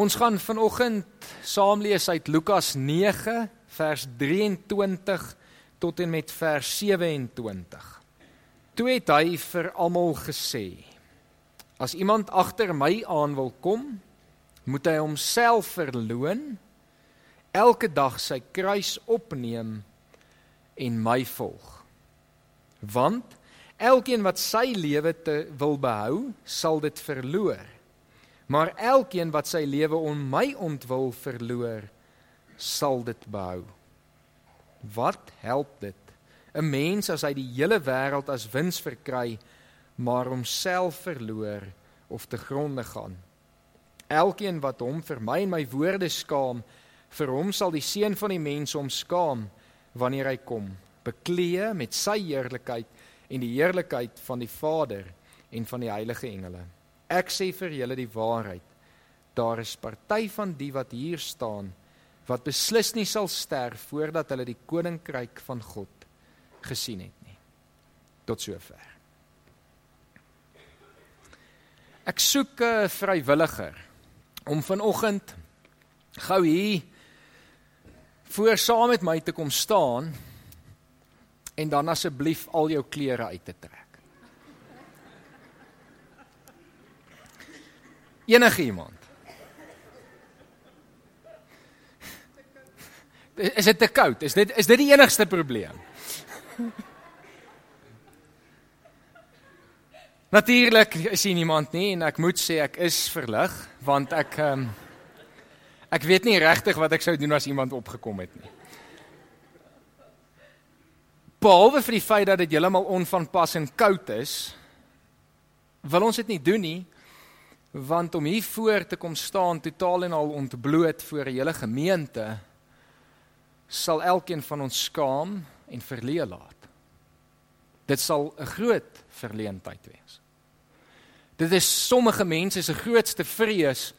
Ons gaan vanoggend saam lees uit Lukas 9 vers 23 tot en met vers 27. Toe het hy vir almal gesê: As iemand agter my aan wil kom, moet hy homself verloën, elke dag sy kruis opneem en my volg. Want elkeen wat sy lewe te wil behou, sal dit verloor maar elkeen wat sy lewe om my ontwil verloor, sal dit behou. Wat help dit 'n mens as hy die hele wêreld as wins verkry, maar homself verloor of te gronde gaan? Elkeen wat hom vir my en my woorde skaam, vir hom sal die seun van die mens hom skaam wanneer hy kom, bekleë met sy heerlikheid en die heerlikheid van die Vader en van die heilige engele. Ek sê vir julle die waarheid. Daar is party van die wat hier staan wat beslis nie sal sterf voordat hulle die koninkryk van God gesien het nie. Tot sover. Ek soek 'n vrywilliger om vanoggend gou hier voor saam met my te kom staan en dan asseblief al jou klere uit te trek. Enige iemand. Is dit te koud? Is dit is dit die enigste probleem? Natuurlik is hier niemand nie en ek moet sê ek is verlig want ek um, ek weet nie regtig wat ek sou doen as iemand opgekom het nie. Behalwe vir die feit dat dit heeltemal onvanpas en koud is, wil ons dit nie doen nie want om hier voor te kom staan totaal en al ontbloot voor 'n hele gemeente sal elkeen van ons skaam en verleë laat. Dit sal 'n groot verleentheid wees. Dit is sommige mense se grootste vrees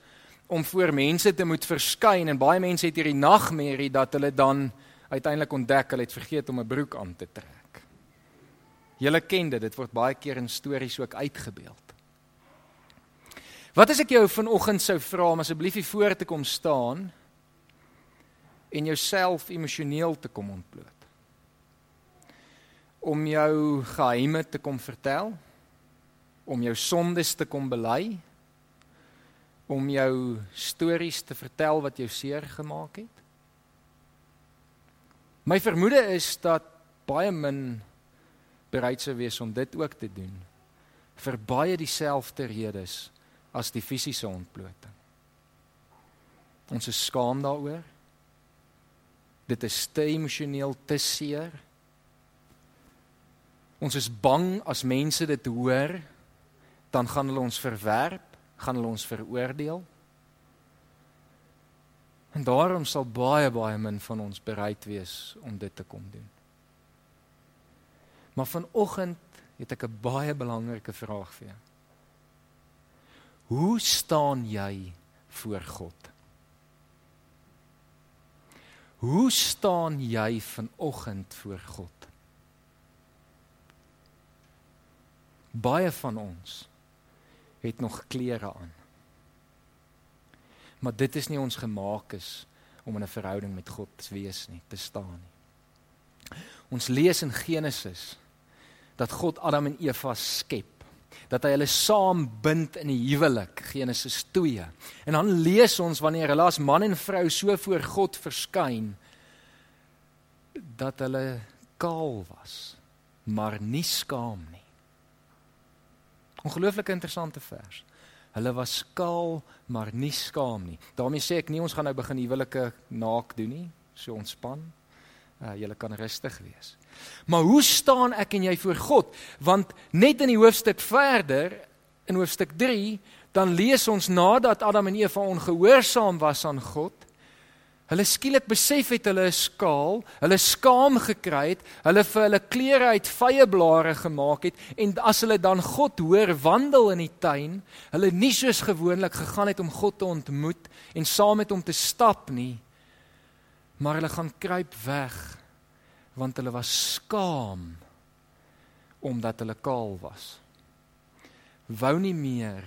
om voor mense te moet verskyn en baie mense het hierdie nagmerrie dat hulle dan uiteindelik ontdek hulle het vergeet om 'n broek aan te trek. Julle ken dit, dit word baie keer in stories ook uitgebeeld. Wat as ek jou vanoggend sou vra om asseblief hier voor te kom staan en jouself emosioneel te kom ontbloot? Om jou geheime te kom vertel? Om jou sondes te kom bely? Om jou stories te vertel wat jou seer gemaak het? My vermoede is dat baie min bereid sou wees om dit ook te doen vir baie dieselfde redes as die fisiese ontbloting. Ons is skaam daaroor. Dit is te emosioneel te seer. Ons is bang as mense dit hoor, dan gaan hulle ons verwerp, gaan hulle ons veroordeel. En daarom sal baie baie min van ons bereid wees om dit te kom doen. Maar vanoggend het ek 'n baie belangrike vraag vir jou. Hoe staan jy voor God? Hoe staan jy vanoggend voor God? Baie van ons het nog klere aan. Maar dit is nie ons gemaak is om in 'n verhouding met God te wees nie, te staan nie. Ons lees in Genesis dat God Adam en Eva skep dat hy hulle saam bind in die huwelik Genesis 2. En dan lees ons wanneer hulle as man en vrou so voor God verskyn dat hulle kaal was, maar nie skaam nie. Ongelooflik interessante vers. Hulle was kaal, maar nie skaam nie. daarmee sê ek nie ons gaan nou begin huwelike naak doen nie, so ontspan. Uh, julle kan rustig wees. Maar hoe staan ek en jy voor God? Want net in die hoofstuk verder in hoofstuk 3 dan lees ons nadat Adam en Eva ongehoorsaam was aan God, hulle skielik besef het hulle is skaal, hulle skaam gekry het, hulle vir hulle klere uit vye blare gemaak het en as hulle dan God hoor wandel in die tuin, hulle nie soos gewoonlik gegaan het om God te ontmoet en saam met hom te stap nie, maar hulle gaan kruip weg want hulle was skaam omdat hulle kaal was. Wou nie meer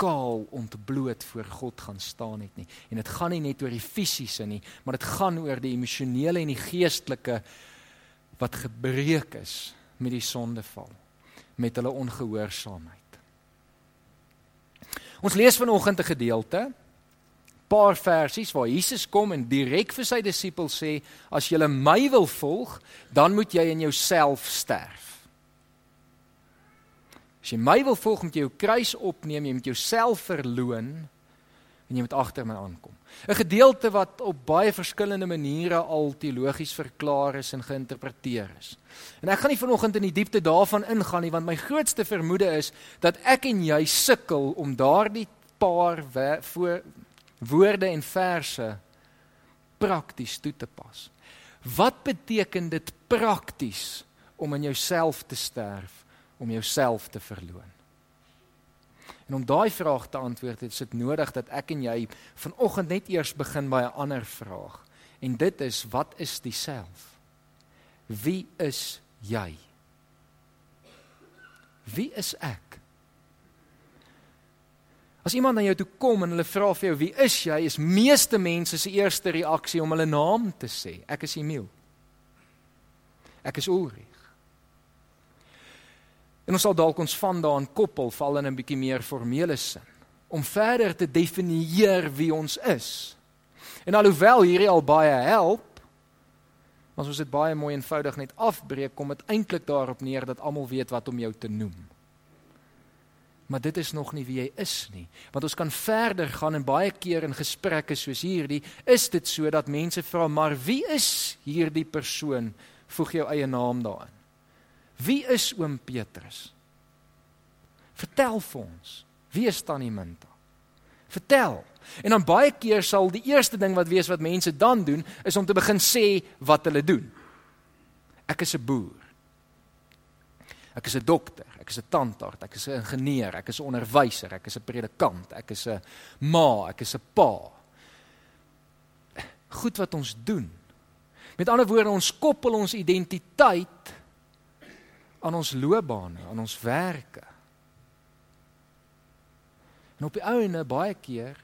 kaal ontbloot voor God gaan staan het nie. En dit gaan nie net oor die fisiese nie, maar dit gaan oor die emosionele en die geestelike wat gebreek is met die sondeval, met hulle ongehoorsaamheid. Ons lees vanoggend 'n gedeelte, paar versies waar Jesus kom en direk vir sy disippels sê: "As julle my wil volg, dan moet jy in jouself sterf." As jy my wil volg, moet jy jou kruis opneem, jy moet jouself verloon en jy moet agter my aankom. 'n Gedeelte wat op baie verskillende maniere al teologies verklaar is en geïnterpreteer is. En ek gaan nie vanoggend in die diepte daarvan ingaan nie, want my grootste vermoede is dat ek en jy sukkel om daardie paar voor woorde en verse prakties toe te pas. Wat beteken dit prakties om in jouself te sterf? om jouself te verloon? En om daai vraag te antwoord, is dit nodig dat ek en jy vanoggend net eers begin by 'n ander vraag. En dit is wat is die self? Wie is jy? Wie is ek? As iemand na jou toe kom en hulle vra vir jou wie is jy, is meeste mense se eerste reaksie om hulle naam te sê. Ek is Emil. Ek is Ulrich. En ons sal dalk ons vandaan koppel val in 'n bietjie meer formele sin om verder te definieer wie ons is. En alhoewel hierdie al baie help, as ons dit baie mooi eenvoudig net afbreek, kom dit eintlik daarop neer dat almal weet wat om jou te noem. Maar dit is nog nie wie jy is nie, want ons kan verder gaan en baie keer in gesprekke soos hierdie, is dit so dat mense vra, "Maar wie is hierdie persoon?" Voeg jou eie naam daarin. Wie is oom Petrus? Vertel vir ons. Wie is tannie Minta? Vertel. En dan baie keer sal die eerste ding wat wees wat mense dan doen is om te begin sê wat hulle doen. Ek is 'n boer. Ek is 'n dokter, ek is 'n tandarts, ek is 'n ingenieur, ek is 'n onderwyser, ek is 'n predikant, ek is 'n ma, ek is 'n pa. Goed wat ons doen. Met ander woorde, ons koppel ons identiteit aan ons loopbane, aan ons werke. En op die ouene baie keer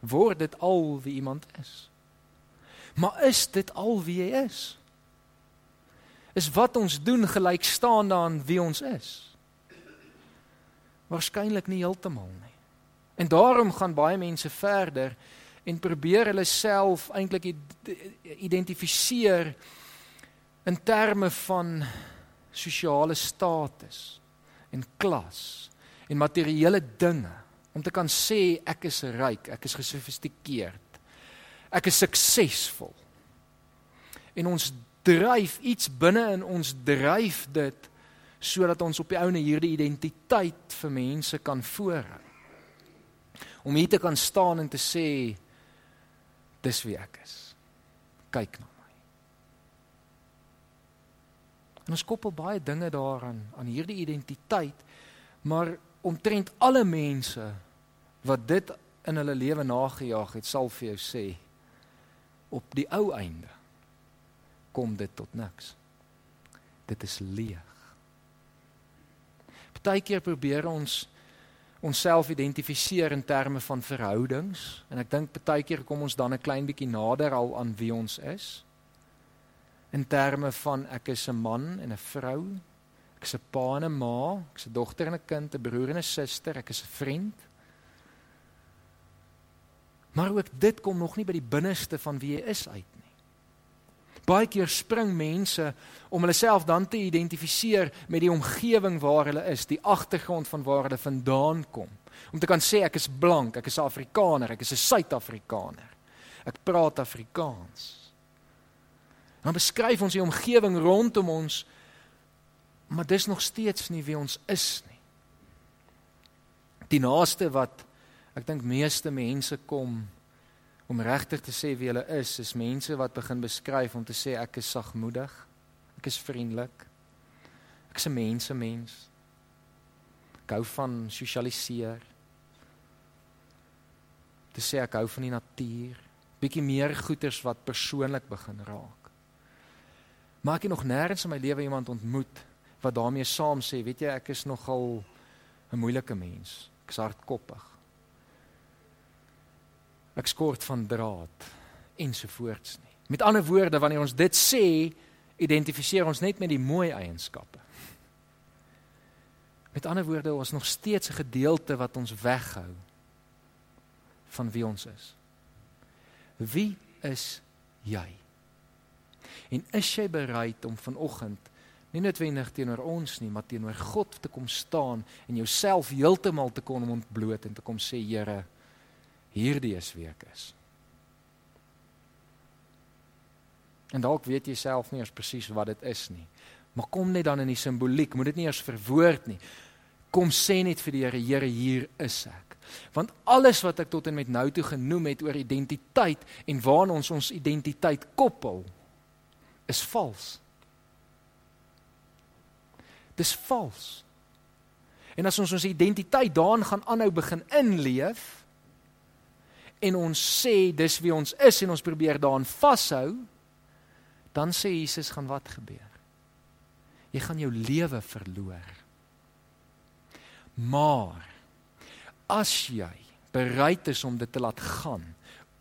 word dit al wie iemand is. Maar is dit al wie jy is? Is wat ons doen gelykstaande aan wie ons is? Waarskynlik nie heeltemal nie. En daarom gaan baie mense verder en probeer hulle self eintlik identifiseer in terme van sosiale status en klas en materiële dinge om te kan sê ek is ryk, ek is gesofistikeerd. Ek is suksesvol. En ons dryf iets binne in ons dryf dit sodat ons op die ouene hierdie identiteit vir mense kan voorhou. Om hier te kan staan en te sê dis wie ek is. Kyk nou. En ons koppel baie dinge daaraan aan hierdie identiteit. Maar omtrent alle mense wat dit in hulle lewe nagejaag het, sal vir jou sê op die ou einde kom dit tot niks. Dit is leeg. Partykeer probeer ons onsself identifiseer in terme van verhoudings en ek dink partykeer kom ons dan 'n klein bietjie nader al aan wie ons is in terme van ek is 'n man en 'n vrou. Ek is 'n pa en 'n ma, ek is 'n dogter en 'n kind, 'n broer en 'n suster, ek is 'n vriend. Maar ook dit kom nog nie by die binneste van wie jy is uit. Baie keer spring mense om hulle self dan te identifiseer met die omgewing waar hulle is, die agtergrond van waar hulle vandaan kom. Om te kan sê ek is blank, ek is Afrikaner, ek is 'n Suid-Afrikaner. Ek praat Afrikaans. Dan beskryf ons die omgewing rondom ons, maar dis nog steeds nie wie ons is nie. Die naaste wat ek dink meeste mense kom om regtig te sê wie hulle is, is mense wat begin beskryf om te sê ek is sagmoedig, ek is vriendelik. Ek is 'n mensemens. Ek hou van sosialiseer. Te sê ek hou van die natuur, bietjie meer goeters wat persoonlik begin raak. Maar ek het nog nêrens in my lewe iemand ontmoet wat daarmee saam sê, weet jy, ek is nogal 'n moeilike mens. Ek's hardkoppig. Ek skort van draad ensovoorts nie. Met ander woorde, wanneer ons dit sê, identifiseer ons net met die mooi eienskappe. Met ander woorde, ons nog steeds 'n gedeelte wat ons weghou van wie ons is. Wie is jy? En is jy bereid om vanoggend nie noodwendig teenoor ons nie, maar teenoor God te kom staan en jouself heeltemal te kon ontbloot en te kom sê Here, hierdie is wie ek is. En dalk weet jy self nie eers presies wat dit is nie. Maar kom net dan in die simboliek, moet dit nie eers verwoord nie. Kom sê net vir die Here, Here, hier is ek. Want alles wat ek tot en met nou toe genoem het oor identiteit en waaraan ons ons identiteit koppel, is vals. Dis vals. En as ons ons identiteit daarin gaan aanhou begin inleef en ons sê dis wie ons is en ons probeer daaraan vashou, dan sê Jesus gaan wat gebeur? Jy gaan jou lewe verloor. Maar as jy bereid is om dit te laat gaan,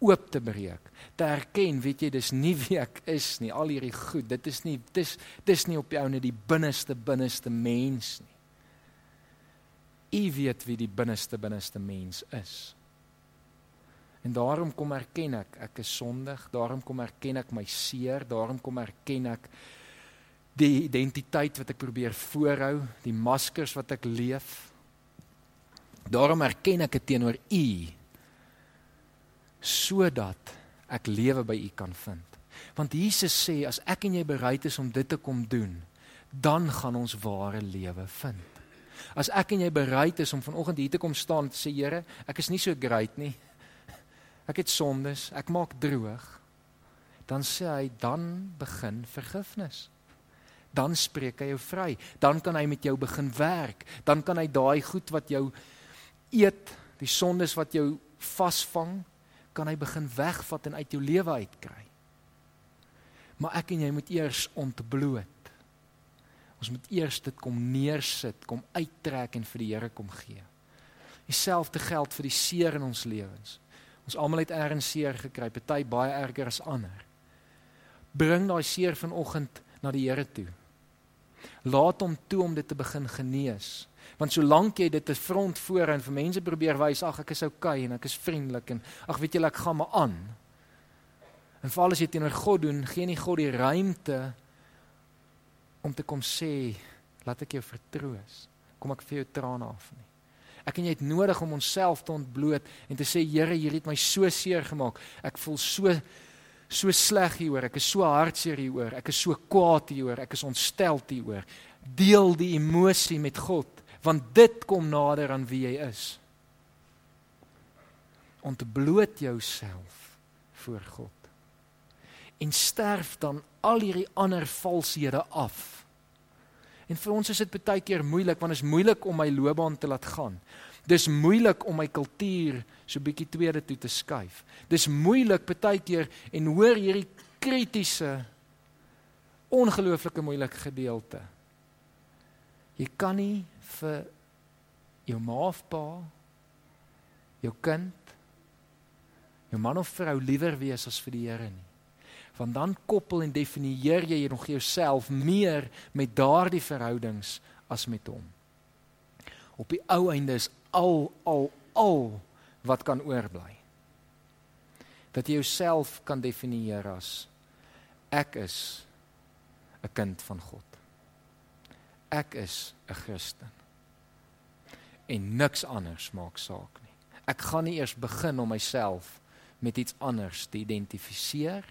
oop te breek, te erken, weet jy, dis nie wie ek is nie, al hierdie goed, dit is nie dis dis nie op jou net die binneste binneste mens nie. U weet wie die binneste binneste mens is. En daarom kom erken ek ek is sondig, daarom kom erken ek my seer, daarom kom erken ek die identiteit wat ek probeer voorhou, die maskers wat ek leef. Daarom erken ek dit teenoor U sodat ek lewe by U kan vind. Want Jesus sê as ek en jy bereid is om dit te kom doen, dan gaan ons ware lewe vind. As ek en jy bereid is om vanoggend hier te kom staan en sê Here, ek is nie so great nie. Ek het sondes, ek maak droog. Dan sê hy dan begin vergifnis. Dan spreek hy jou vry. Dan kan hy met jou begin werk. Dan kan hy daai goed wat jou eet, die sondes wat jou vasvang, kan hy begin wegvat en uit jou lewe uitkry. Maar ek en jy moet eers ontbloot. Ons moet eers dit kom neersit, kom uittrek en vir die Here kom gee. Dieselfde geld vir die seer in ons lewens. Ons almal het ergens seer gekry, party baie erger as ander. Bring daai seer vanoggend na die Here toe. Laat hom toe om dit te begin genees. Want solank jy dit te front voor en vir mense probeer wys, ag ek is okay, en ek is vriendelik en ag weet jy ek gaan maar aan. En veral as jy teenoor God doen, gee nie God die ruimte om te kom sê, laat ek jou vertroos. Kom ek vir jou trane af nie. Ek en jy het nodig om onsself te ontbloot en te sê Here, hier het my so seer gemaak. Ek voel so so sleg hieroor. Ek is so hartseer hieroor. Ek is so kwaad hieroor. Ek is ontstel hieroor. Deel die emosie met God want dit kom nader aan wie jy is. Ontbloot jouself voor God. En sterf dan al hierdie ander valshede af. En vir ons is dit baie keer moeilik want dit is moeilik om my loopbaan te laat gaan. Dis moeilik om my kultuur so bietjie tweede toe te skuif. Dis moeilik baie keer en hoor hierdie kritiese ongelooflike moeilike gedeelte. Jy kan nie vir jou ma of pa, jou kind, jou man of vrou liewer wees as vir die Here nie. Want dan koppel en definieer jy nog jouself meer met daardie verhoudings as met hom. Op die ou einde is al al al wat kan oorbly. Dat jy jouself kan definieer as ek is 'n kind van God. Ek is 'n Christen. En niks anders maak saak nie. Ek gaan nie eers begin om myself met iets anders te identifiseer,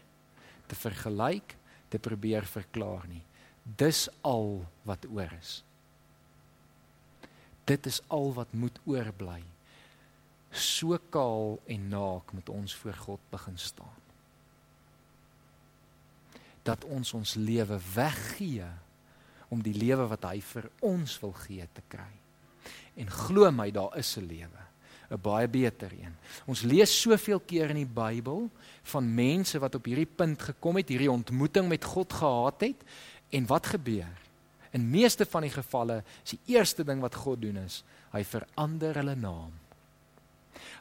te vergelyk, te probeer verklaar nie. Dis al wat oor is. Dit is al wat moet oorbly. So kaal en naak moet ons voor God begin staan. Dat ons ons lewe weggee om die lewe wat hy vir ons wil gee te kry. En glo my, daar is 'n lewe, 'n baie beter een. Ons lees soveel keer in die Bybel van mense wat op hierdie punt gekom het, hierdie ontmoeting met God gehad het en wat gebeur? In meeste van die gevalle is die eerste ding wat God doen is, hy verander hulle naam.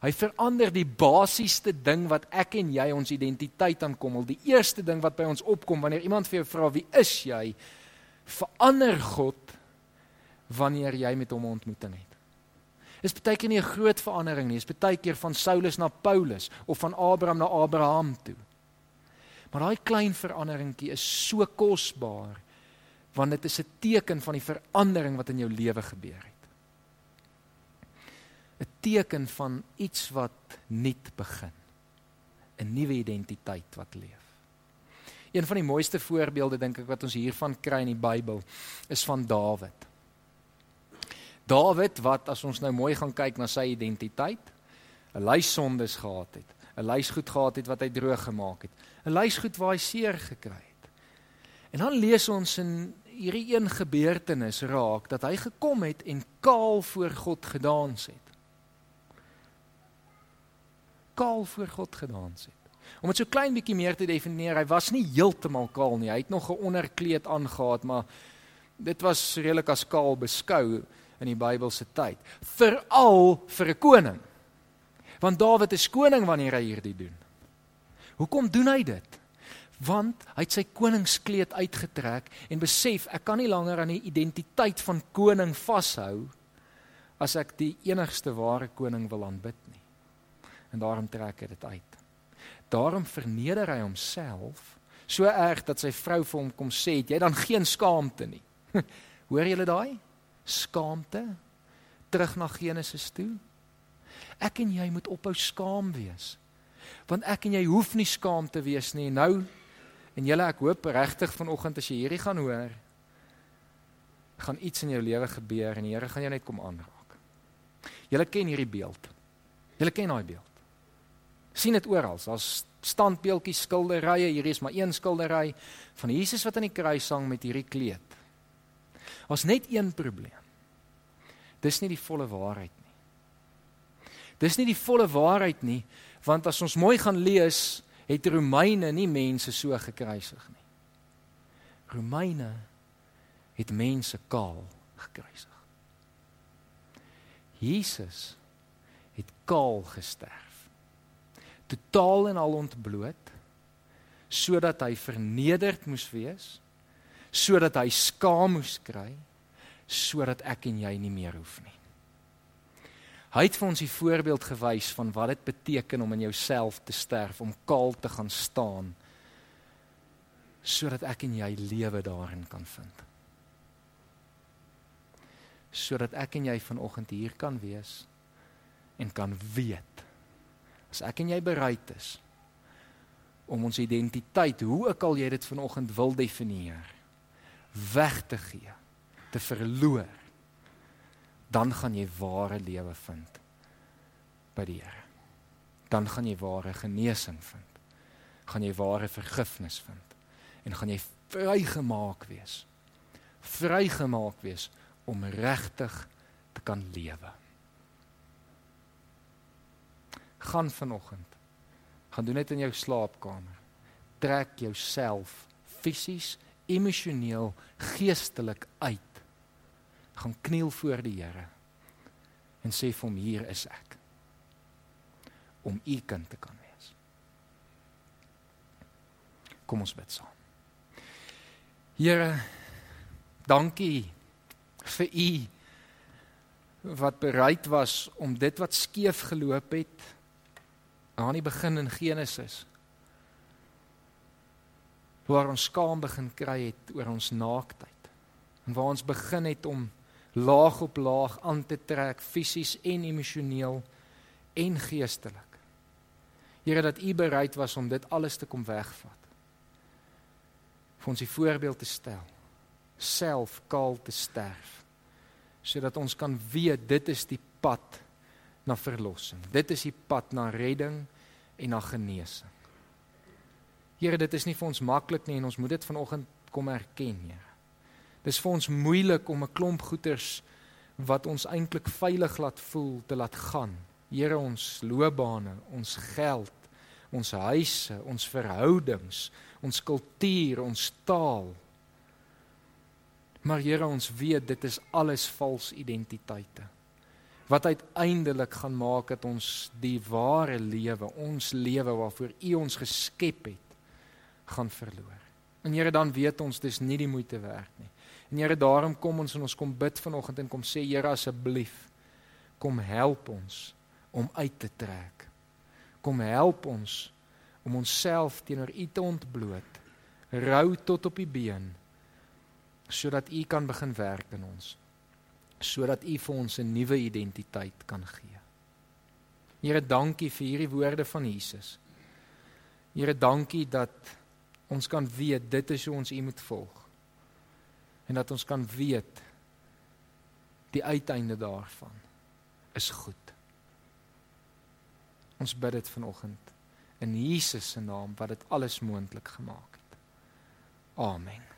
Hy verander die basiese ding wat ek en jy ons identiteit aankommel. Die eerste ding wat by ons opkom wanneer iemand vir jou vra wie is jy, verander God wanneer jy met hom 'n ontmoeting het. Is baie keer nie 'n groot verandering nie, is baie keer van Saulus na Paulus of van Abraham na Abraham toe. Maar daai klein veranderingkie is so kosbaar want dit is 'n teken van die verandering wat in jou lewe gebeur het. 'n Teken van iets wat nuut begin. 'n Nuwe identiteit wat leef. Een van die mooiste voorbeelde dink ek wat ons hiervan kry in die Bybel is van Dawid. Dawid wat as ons nou mooi gaan kyk na sy identiteit, 'n lys sondes gehad het, 'n lys goed gehad het wat hy droog gemaak het, 'n lys goed waar hy seer gekry het. En dan lees ons in hierdie een gebeurtenis raak dat hy gekom het en kaal voor God gedans het. Kaal voor God gedans het. Om dit so klein bietjie meer te definieer, hy was nie heeltemal kaal nie. Hy het nog 'n onderkleed aangetree, maar dit was redelik as kaal beskou in die Bybelse tyd, veral vir 'n koning. Want Dawid is koning wanneer hy hierdie doen. Hoekom doen hy dit? Want hy het sy koningskleed uitgetrek en besef ek kan nie langer aan die identiteit van koning vashou as ek die enigste ware koning wil aanbid nie. En daarom trek hy dit uit. Daarom verneder hy homself so erg dat sy vrou vir hom kom sê, "Jy dan geen skaamte nie." Hoor julle daai? Skaamte terug na Genesis toe. Ek en jy moet ophou skaam wees. Want ek en jy hoef nie skaam te wees nie. Nou en julle ek hoop regtig vanoggend as jy hierdie gaan hoor, gaan iets in jou lewe gebeur en die Here gaan jou net kom aanraak. Julle ken hierdie beeld. Julle ken daai beeld. sien dit oral. Daar's standbeeldjies, skilderye. Hier is maar een skildery van Jesus wat aan die kruis hang met hierdie kleed. Ons net een probleem. Dis nie die volle waarheid nie. Dis nie die volle waarheid nie, want as ons mooi gaan lees, het Romeine nie mense so gekruisig nie. Romeine het mense kaal gekruisig. Jesus het kaal gesterf. Totaal en al ontbloot sodat hy vernederd moes wees sodat hy skaam moes kry sodat ek en jy nie meer hoef nie. Hy het vir ons die voorbeeld gewys van wat dit beteken om in jouself te sterf, om kaal te gaan staan sodat ek en jy lewe daarin kan vind. Sodat ek en jy vanoggend hier kan wees en kan weet as ek en jy bereid is om ons identiteit, hoe ook al jy dit vanoggend wil definieer, weg te gee, te verloor, dan gaan jy ware lewe vind by die Here. Dan gaan jy ware genesing vind. Gaan jy ware vergifnis vind en gaan jy vrygemaak wees. Vrygemaak wees om regtig te kan lewe. Gaan vanoggend. Gaan doen dit in jou slaapkamer. Trek jouself fisies emosioneel, geestelik uit. Gaan kniel voor die Here en sê vir hom hier is ek om u kind te kan wees. Kom ons bid saam. Here, dankie vir u wat bereid was om dit wat skeef geloop het aan die begin in Genesis waar ons skaam begin kry het oor ons naaktheid. En waar ons begin het om laag op laag aan te trek fisies en emosioneel en geestelik. Here dat U bereid was om dit alles te kom wegvat. vir ons 'n voorbeeld te stel. Self kaal te sterf sodat ons kan weet dit is die pad na verlossing. Dit is die pad na redding en na genesing. Here, dit is nie vir ons maklik nie en ons moet dit vanoggend kom erken, Here. Dis vir ons moeilik om 'n klomp goeders wat ons eintlik veilig laat voel te laat gaan. Here, ons loopbane, ons geld, ons huise, ons verhoudings, ons kultuur, ons taal. Maar Here, ons weet dit is alles vals identiteite. Wat uiteindelik gaan maak dat ons die ware lewe, ons lewe waarvoor U ons geskep het, gaan verloor. En Here, dan weet ons dis nie die moeite werd nie. En Here, daarom kom ons en ons kom bid vanoggend en kom sê Here asseblief, kom help ons om uit te trek. Kom help ons om onsself teenoor U te ontbloot. Rou tot op die been sodat U kan begin werk in ons. Sodat U vir ons 'n nuwe identiteit kan gee. Here, dankie vir hierdie woorde van Jesus. Here, dankie dat ons kan weet dit is hoe ons U moet volg. En dat ons kan weet die uiteinde daarvan is goed. Ons bid dit vanoggend in Jesus se naam wat dit alles moontlik gemaak het. Amen.